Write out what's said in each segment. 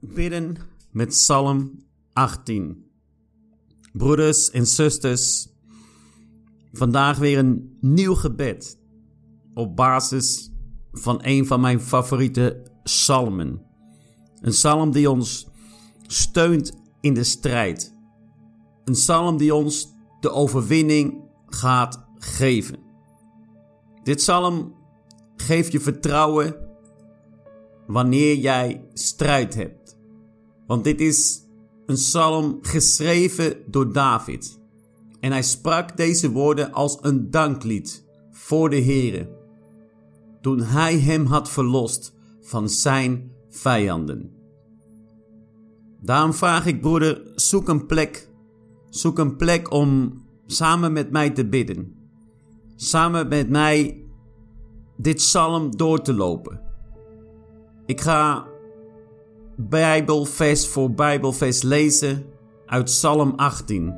bidden met Psalm 18. Broeders en zusters, vandaag weer een nieuw gebed op basis van een van mijn favoriete psalmen. Een psalm die ons steunt in de strijd. Een psalm die ons de overwinning gaat geven. Dit psalm geeft je vertrouwen wanneer jij strijd hebt. Want dit is een psalm geschreven door David. En hij sprak deze woorden als een danklied voor de Heere. Toen hij hem had verlost van zijn vijanden. Daarom vraag ik broeder, zoek een plek. Zoek een plek om samen met mij te bidden. Samen met mij dit psalm door te lopen. Ik ga Bijbelvers voor Bijbelvers lezen uit Psalm 18.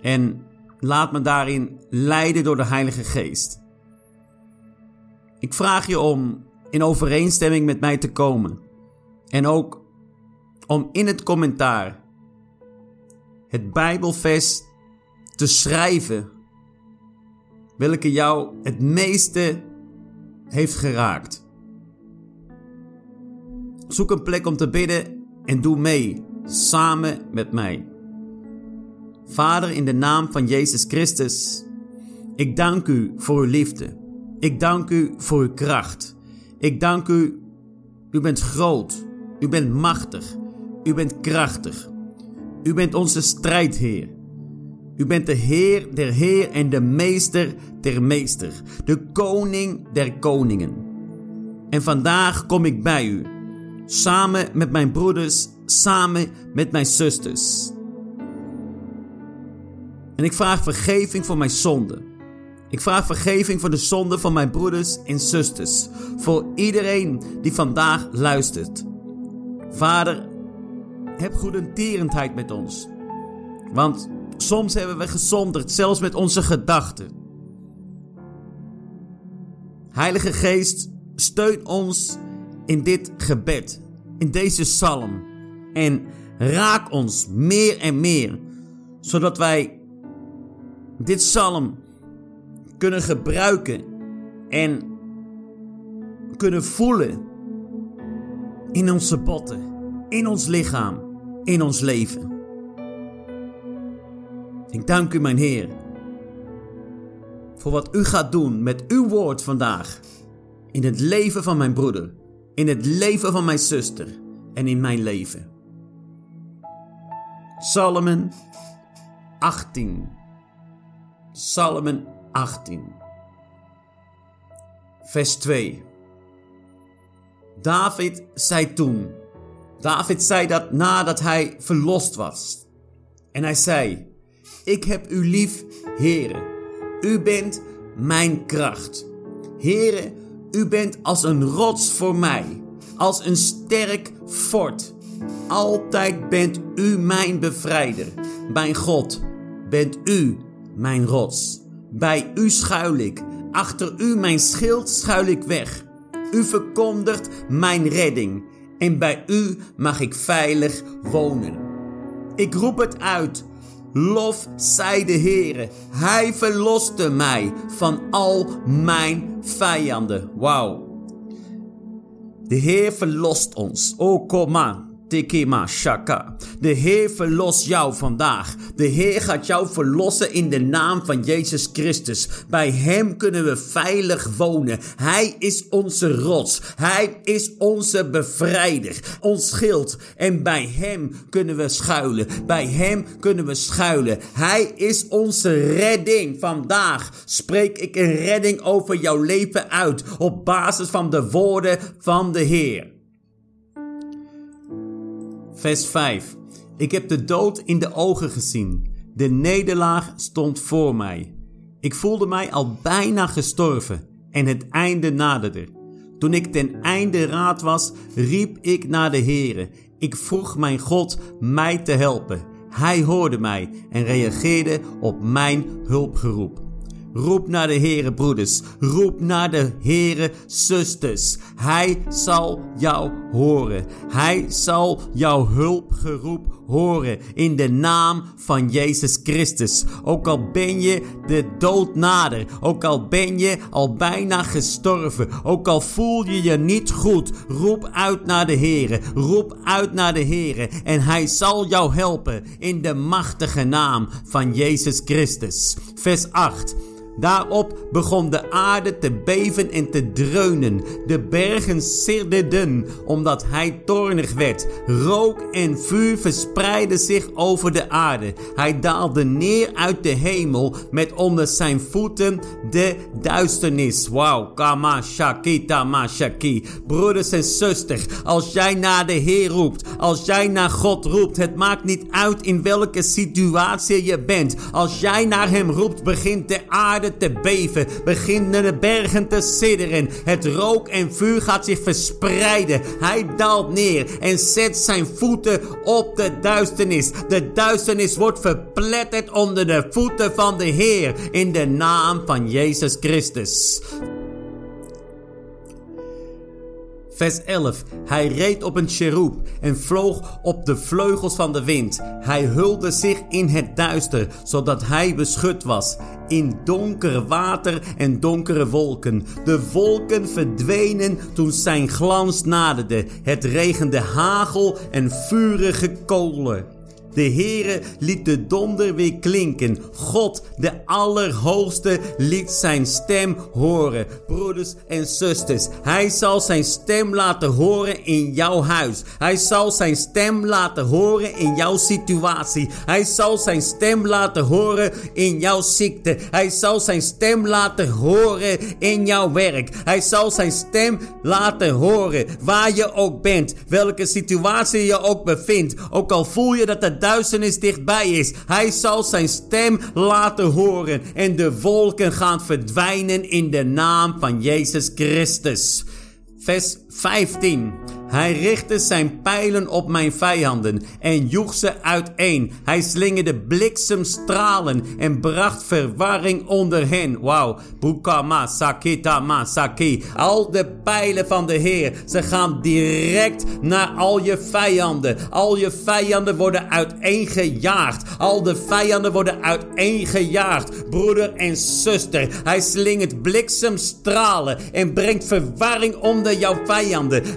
En laat me daarin leiden door de Heilige Geest. Ik vraag je om in overeenstemming met mij te komen. En ook om in het commentaar het Bijbelvers te schrijven. Welke jou het meeste heeft geraakt. Zoek een plek om te bidden en doe mee, samen met mij. Vader, in de naam van Jezus Christus, ik dank u voor uw liefde. Ik dank u voor uw kracht. Ik dank u, u bent groot, u bent machtig, u bent krachtig. U bent onze strijdheer. U bent de Heer der Heer en de Meester der Meester, de Koning der Koningen. En vandaag kom ik bij u samen met mijn broeders, samen met mijn zusters. En ik vraag vergeving voor mijn zonden. Ik vraag vergeving voor de zonden van mijn broeders en zusters. Voor iedereen die vandaag luistert. Vader, heb goedertierendheid met ons. Want soms hebben we gezonderd, zelfs met onze gedachten. Heilige Geest, steun ons in dit gebed, in deze psalm. En raak ons meer en meer, zodat wij dit psalm kunnen gebruiken en kunnen voelen in onze botten, in ons lichaam, in ons leven. Ik dank u, mijn Heer, voor wat u gaat doen met uw woord vandaag in het leven van mijn broeder in het leven van mijn zuster en in mijn leven. Psalmen 18. Psalmen 18. Vers 2. David zei toen. David zei dat nadat hij verlost was. En hij zei: Ik heb u lief, Heere. U bent mijn kracht. Heere, u bent als een rots voor mij, als een sterk fort. Altijd bent u mijn bevrijder. Mijn God, bent u mijn rots. Bij u schuil ik, achter u mijn schild schuil ik weg. U verkondigt mijn redding en bij u mag ik veilig wonen. Ik roep het uit Lof zij de Heere. Hij verloste mij van al mijn vijanden. Wauw. De Heer verlost ons. Oh, kom aan. Tekema Shaka. De Heer verlost jou vandaag. De Heer gaat jou verlossen in de naam van Jezus Christus. Bij Hem kunnen we veilig wonen. Hij is onze rots. Hij is onze bevrijder. Ons schild. En bij Hem kunnen we schuilen. Bij Hem kunnen we schuilen. Hij is onze redding. Vandaag spreek ik een redding over jouw leven uit. Op basis van de woorden van de Heer. Vers 5. Ik heb de dood in de ogen gezien. De nederlaag stond voor mij. Ik voelde mij al bijna gestorven en het einde naderde. Toen ik ten einde raad was, riep ik naar de Heere. Ik vroeg mijn God mij te helpen. Hij hoorde mij en reageerde op mijn hulpgeroep. Roep naar de Heere, broeders. Roep naar de Heere, zusters. Hij zal jou horen. Hij zal jouw hulpgeroep horen in de naam van Jezus Christus. Ook al ben je de dood nader, ook al ben je al bijna gestorven, ook al voel je je niet goed, roep uit naar de Heere. Roep uit naar de Heere en hij zal jou helpen in de machtige naam van Jezus Christus. Vers 8. Daarop begon de aarde te beven en te dreunen. De bergen sidderden, omdat hij toornig werd. Rook en vuur verspreidden zich over de aarde. Hij daalde neer uit de hemel met onder zijn voeten de duisternis. Wauw, kama shaki. Broeders en zusters, als jij naar de Heer roept, als jij naar God roept, het maakt niet uit in welke situatie je bent. Als jij naar hem roept, begint de aarde te beven, beginnen de bergen te sidderen. Het rook en vuur gaat zich verspreiden. Hij daalt neer en zet zijn voeten op de duisternis. De duisternis wordt verpletterd onder de voeten van de Heer in de naam van Jezus Christus. Vers 11. Hij reed op een cherub en vloog op de vleugels van de wind. Hij hulde zich in het duister, zodat hij beschut was. In donker water en donkere wolken. De wolken verdwenen toen zijn glans naderde. Het regende hagel en vurige kolen. De Heere liet de donder weer klinken. God, de Allerhoogste, liet zijn stem horen. Broeders en zusters, hij zal zijn stem laten horen in jouw huis. Hij zal zijn stem laten horen in jouw situatie. Hij zal zijn stem laten horen in jouw ziekte. Hij zal zijn stem laten horen in jouw werk. Hij zal zijn stem laten horen waar je ook bent. Welke situatie je ook bevindt. Ook al voel je dat het duisternis dichtbij is. Hij zal zijn stem laten horen en de wolken gaan verdwijnen in de naam van Jezus Christus. Vers 15. Hij richtte zijn pijlen op mijn vijanden en joeg ze uiteen. Hij slingerde bliksemstralen en bracht verwarring onder hen. Wauw. Bukama sakita ma saki. Al de pijlen van de Heer, ze gaan direct naar al je vijanden. Al je vijanden worden uiteengejaagd. Al de vijanden worden uiteengejaagd. Broeder en zuster, hij slingert bliksemstralen en brengt verwarring onder jouw vijanden.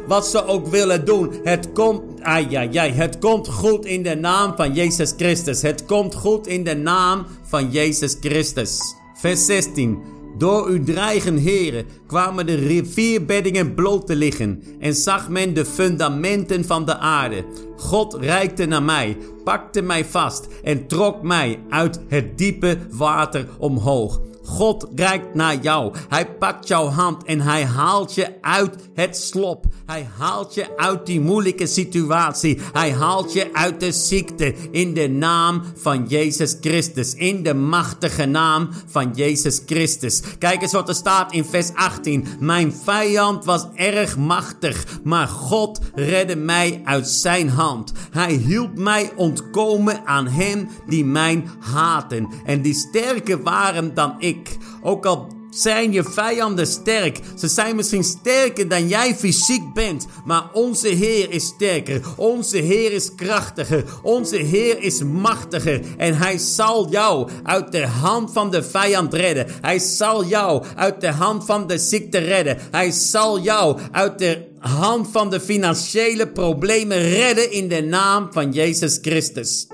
Wat ze ook willen doen. Het komt, ai, ai, het komt goed in de naam van Jezus Christus. Het komt goed in de naam van Jezus Christus. Vers 16. Door uw dreigen, heren, kwamen de rivierbeddingen bloot te liggen en zag men de fundamenten van de aarde. God reikte naar mij, pakte mij vast en trok mij uit het diepe water omhoog. God reikt naar jou. Hij pakt jouw hand en hij haalt je uit het slop. Hij haalt je uit die moeilijke situatie. Hij haalt je uit de ziekte in de naam van Jezus Christus. In de machtige naam van Jezus Christus. Kijk eens wat er staat in vers 18. Mijn vijand was erg machtig, maar God redde mij uit zijn hand. Hij hielp mij ontkomen aan hen die mij haten en die sterker waren dan ik. Ook al zijn je vijanden sterk. Ze zijn misschien sterker dan jij fysiek bent. Maar onze Heer is sterker. Onze Heer is krachtiger. Onze Heer is machtiger. En hij zal jou uit de hand van de vijand redden. Hij zal jou uit de hand van de ziekte redden. Hij zal jou uit de hand van de financiële problemen redden in de naam van Jezus Christus.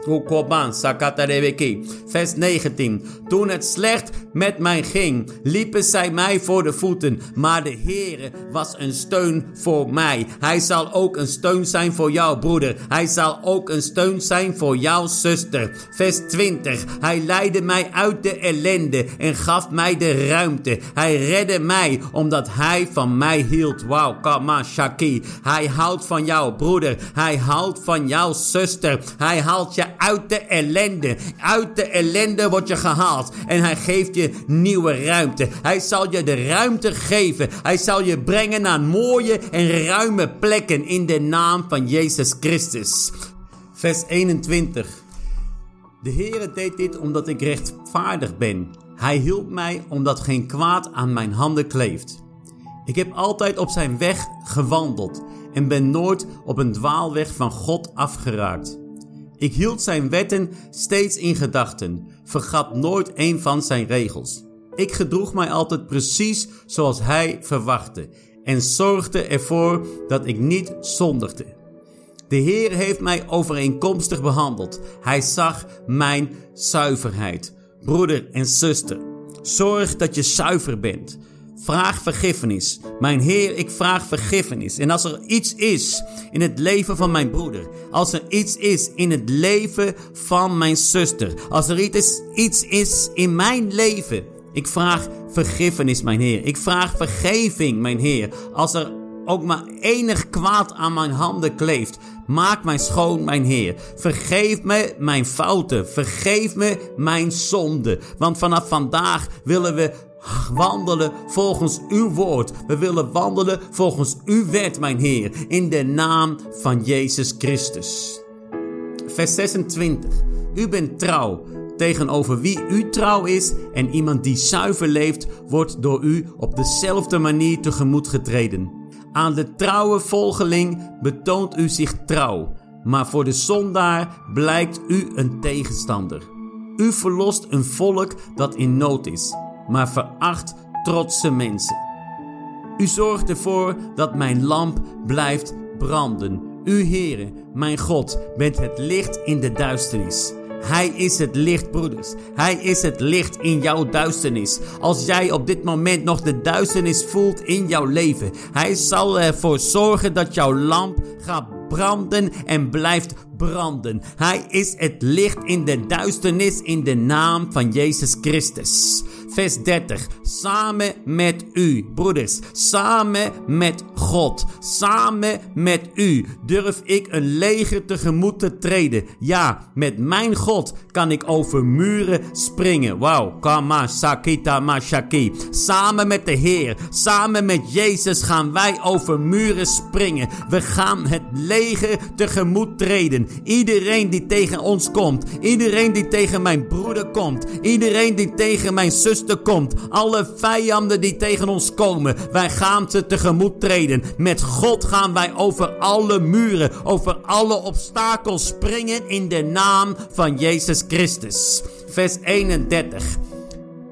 Vers 19. Toen het slecht met mij ging, liepen zij mij voor de voeten, maar de Heere was een steun voor mij. Hij zal ook een steun zijn voor jouw broeder. Hij zal ook een steun zijn voor jouw zuster. Vers 20. Hij leidde mij uit de ellende en gaf mij de ruimte. Hij redde mij omdat hij van mij hield. Wauw, kamash. Hij houdt van jou, broeder. Hij houdt van jouw zuster. Hij haalt je uit de ellende. Uit de ellende word je gehaald. En hij geeft je nieuwe ruimte. Hij zal je de ruimte geven. Hij zal je brengen naar mooie en ruime plekken in de naam van Jezus Christus. Vers 21. De Heere deed dit omdat ik rechtvaardig ben Hij hielp mij omdat geen kwaad aan mijn handen kleeft. Ik heb altijd op zijn weg gewandeld en ben nooit op een dwaalweg van God afgeraakt. Ik hield zijn wetten steeds in gedachten, vergat nooit een van zijn regels. Ik gedroeg mij altijd precies zoals hij verwachtte en zorgde ervoor dat ik niet zondigde. De Heer heeft mij overeenkomstig behandeld. Hij zag mijn zuiverheid. Broeder en zuster, zorg dat je zuiver bent. Vraag vergiffenis. Mijn Heer, ik vraag vergiffenis. En als er iets is in het leven van mijn broeder, als er iets is in het leven van mijn zuster, als er iets, is in mijn leven, ik vraag vergiffenis, mijn Heer. Ik vraag vergeving, mijn Heer. Als er ook maar enig kwaad aan mijn handen kleeft, maak mij schoon, mijn Heer. Vergeef me mijn fouten. Vergeef me mijn zonde. Want vanaf vandaag willen we wandelen volgens uw woord. We willen wandelen volgens uw wet, mijn Heer, in de naam van Jezus Christus. Vers 26. U bent trouw tegenover wie u trouw is en iemand die zuiver leeft, wordt door u op dezelfde manier tegemoet getreden. Aan de trouwe volgeling betoont u zich trouw, maar voor de zondaar blijkt u een tegenstander. U verlost een volk dat in nood is maar veracht trotse mensen. U zorgt ervoor dat mijn lamp blijft branden. U, Heere, mijn God, bent het licht in de duisternis. Hij is het licht, broeders. Hij is het licht in jouw duisternis. Als jij op dit moment nog de duisternis voelt in jouw leven, hij zal ervoor zorgen dat jouw lamp gaat branden en blijft branden. Hij is het licht in de duisternis in de naam van Jezus Christus vers 30. Samen met u, broeders, samen met God, samen met u durf ik een leger tegemoet te treden. Ja, met mijn God kan ik over muren springen. Wauw, kama sakita mashaki. Samen met de Heer, samen met Jezus gaan wij over muren springen. We gaan het leger tegemoet treden. Iedereen die tegen ons komt, iedereen die tegen mijn broeder komt, iedereen die tegen mijn komt. Alle vijanden die tegen ons komen, wij gaan ze tegemoet treden. Met God gaan wij over alle muren, over alle obstakels springen in de naam van Jezus Christus. Vers 31.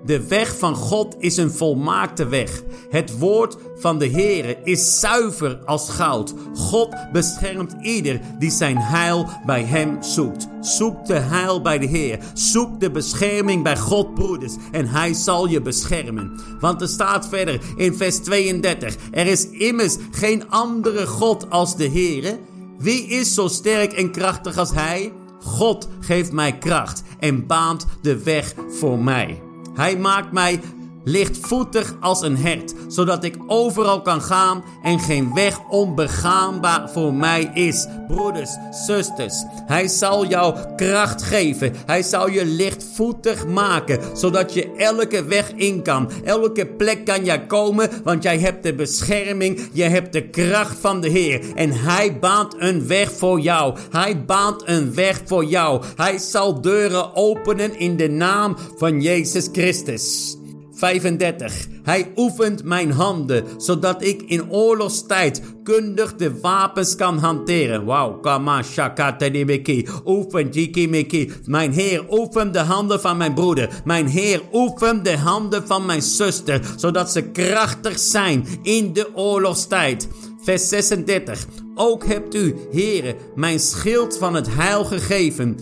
De weg van God is een volmaakte weg. Het woord van de Heere is zuiver als goud. God beschermt ieder die zijn heil bij hem zoekt. Zoek de heil bij de Heer. Zoek de bescherming bij God, broeders. En hij zal je beschermen. Want er staat verder in vers 32. Er is immers geen andere God als de Heere. Wie is zo sterk en krachtig als hij? God geeft mij kracht en baant de weg voor mij. Hij maakt mij lichtvoetig als een hert, zodat ik overal kan gaan en geen weg onbegaanbaar voor mij is. Broeders, zusters, hij zal jou kracht geven. Hij zal je lichtvoetig maken, zodat je elke weg in kan. Elke plek kan jij komen, want jij hebt de bescherming, je hebt de kracht van de Heer. En hij baant een weg voor jou. Hij baant een weg voor jou. Hij zal deuren openen in de naam van Jezus Christus. 35. Hij oefent mijn handen, zodat ik in oorlogstijd kundig de wapens kan hanteren. Wauw, kama shakata dibiki. Oefen jikimiki. Mijn Heer, oefen de handen van mijn broeder. Mijn Heer, oefen de handen van mijn zuster, zodat ze krachtig zijn in de oorlogstijd. Vers 36. Ook hebt u, Heere, mijn schild van het heil gegeven.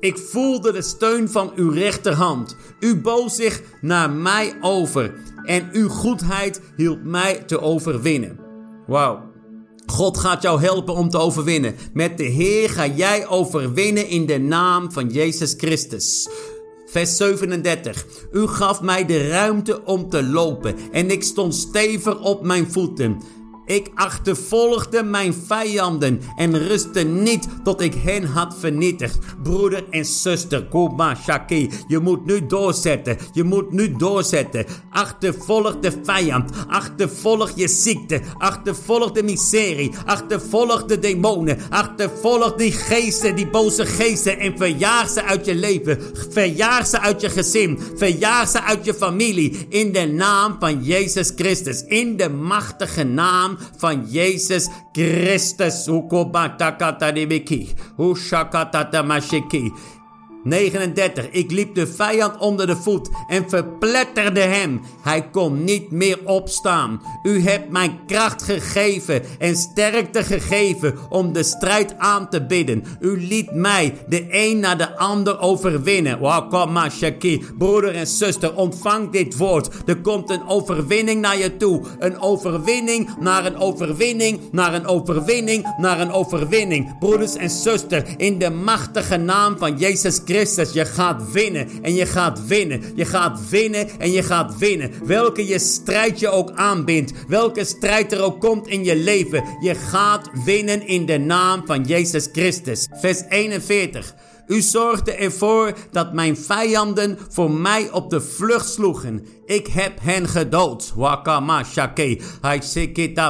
Ik voelde de steun van uw rechterhand. U boog zich naar mij over en uw goedheid hielp mij te overwinnen. Wauw. God gaat jou helpen om te overwinnen. Met de Heer ga jij overwinnen in de naam van Jezus Christus. Vers 37. U gaf mij de ruimte om te lopen en ik stond stevig op mijn voeten. Ik achtervolgde mijn vijanden en rustte niet tot ik hen had vernietigd. Broeder en zuster, Kuma Shaki, je moet nu doorzetten. Je moet nu doorzetten. Achtervolg de vijand. Achtervolg je ziekte. Achtervolg de miserie. Achtervolg de demonen. Achtervolg die geesten, die boze geesten. En verjaag ze uit je leven. Verjaag ze uit je gezin. Verjaag ze uit je familie. In de naam van Jezus Christus. In de machtige naam van Jezus Christus. 39. Ik liep de vijand onder de voet en verpletterde hem. Hij kon niet meer opstaan. U hebt mij kracht gegeven en sterkte gegeven om de strijd aan te bidden. U liet mij de een na de ander overwinnen. Wakama Shaki. Broeder en zuster, ontvang dit woord. Er komt een overwinning naar je toe. Een overwinning naar een overwinning, naar een overwinning, naar een overwinning. Broeders en zuster, in de machtige naam van Jezus Christus Christus. Je gaat winnen en je gaat winnen. Je gaat winnen en je gaat winnen. Welke je strijd je ook aanbindt. Welke strijd er ook komt in je leven. Je gaat winnen in de naam van Jezus Christus. Vers 41. U zorgde ervoor dat mijn vijanden voor mij op de vlucht sloegen. Ik heb hen gedood. Wakama shake.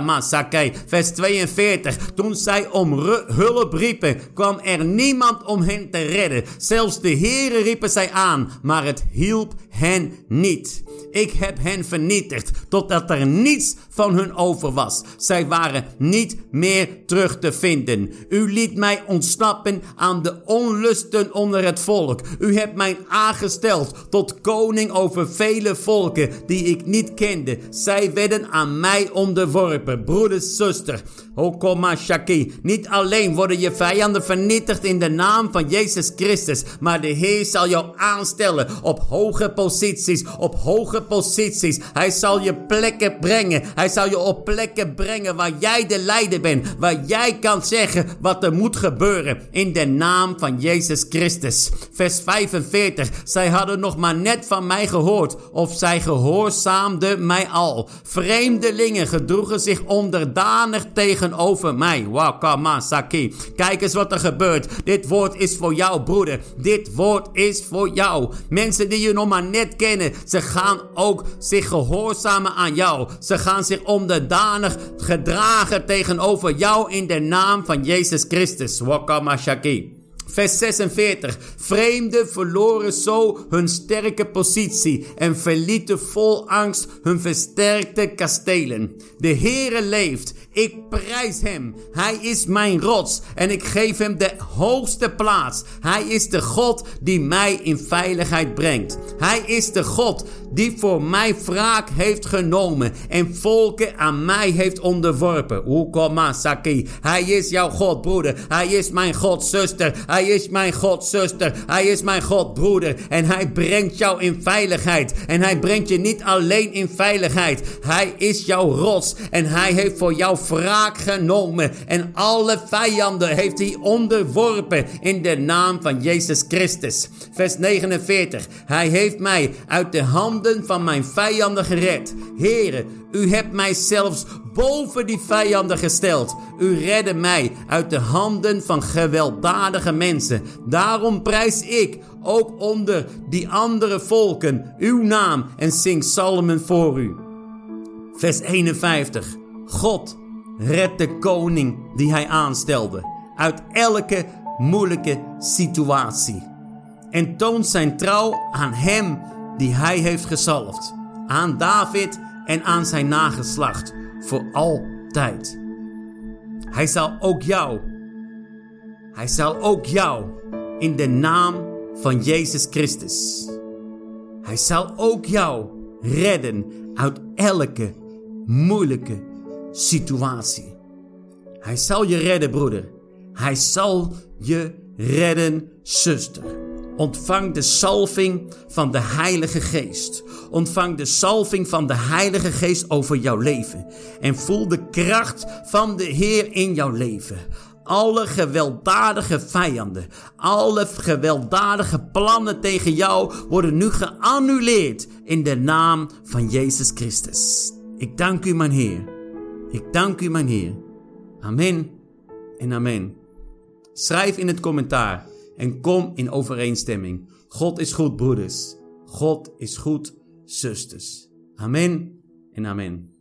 Masake. Vers 42. Toen zij om hulp riepen, kwam er niemand om hen te redden. Zelfs de heren riepen zij aan, maar het hielp hen niet. Ik heb hen vernietigd, totdat er niets van hun over was. Zij waren niet meer terug te vinden. U liet mij ontsnappen aan de onlusten onder het volk. U hebt mij aangesteld tot koning over vele volken die ik niet kende. Zij werden aan mij onderworpen. Broeder, zuster, Okoma Shaki. Niet alleen worden je vijanden vernietigd in de naam van Jezus Christus, maar de Heer zal jou aanstellen op hoge posities, op hoge posities. Hij zal je plekken brengen. Hij zal je op plekken brengen waar jij de leider bent, waar jij kan zeggen wat er moet gebeuren in de naam van Jezus Christus. Vers 45. Zij hadden nog maar net van mij gehoord, of zij gehoorzaamden mij al. Vreemdelingen gedroegen zich onderdanig tegen over mij. Wakamasaki. Kijk eens wat er gebeurt. Dit woord is voor jou, broeder. Dit woord is voor jou. Mensen die je nog maar net kennen, ze gaan ook zich gehoorzamen aan jou. Ze gaan zich onderdanig gedragen tegenover jou in de naam van Jezus Christus. Wakamasaki. Vers 46. Vreemden verloren zo hun sterke positie en verlieten vol angst hun versterkte kastelen. De Heere leeft. Ik prijs hem. Hij is mijn rots en ik geef hem de hoogste plaats. Hij is de God die mij in veiligheid brengt. Hij is de God die voor mij wraak heeft genomen en volken aan mij heeft onderworpen. Saki. Hij is jouw God, broeder. Hij is mijn God, zuster. Hij is mijn God, zuster. Hij is mijn God, broeder. En hij brengt jou in veiligheid. En hij brengt je niet alleen in veiligheid. Hij is jouw rots en hij heeft voor jou wraak genomen. En alle vijanden heeft hij onderworpen in de naam van Jezus Christus. Vers 49. Hij heeft mij uit de handen van mijn vijanden gered. Heere, u hebt mij zelfs boven die vijanden gesteld. U redde mij uit de handen van gewelddadige mensen. Daarom prijs ik ook onder die andere volken uw naam en zing psalmen voor u. Vers 51. God redt de koning die hij aanstelde uit elke moeilijke situatie. En toont zijn trouw aan hem die hij heeft gezalfd. Aan David en aan zijn nageslacht voor altijd. Hij zal ook jou, hij zal ook jou in de naam van Jezus Christus. Hij zal ook jou redden uit elke moeilijke situatie. Hij zal je redden, broeder. Hij zal je redden, zuster. Ontvang de salving van de Heilige Geest. Ontvang de salving van de Heilige Geest over jouw leven. En voel de kracht van de Heer in jouw leven. Alle gewelddadige vijanden, alle gewelddadige plannen tegen jou worden nu geannuleerd in de naam van Jezus Christus. Ik dank u, mijn Heer, Ik dank u, mijn Heer. Amen en amen. Schrijf in het commentaar en kom in overeenstemming. God is goed, broeders. God is goed, zusters. Amen en amen.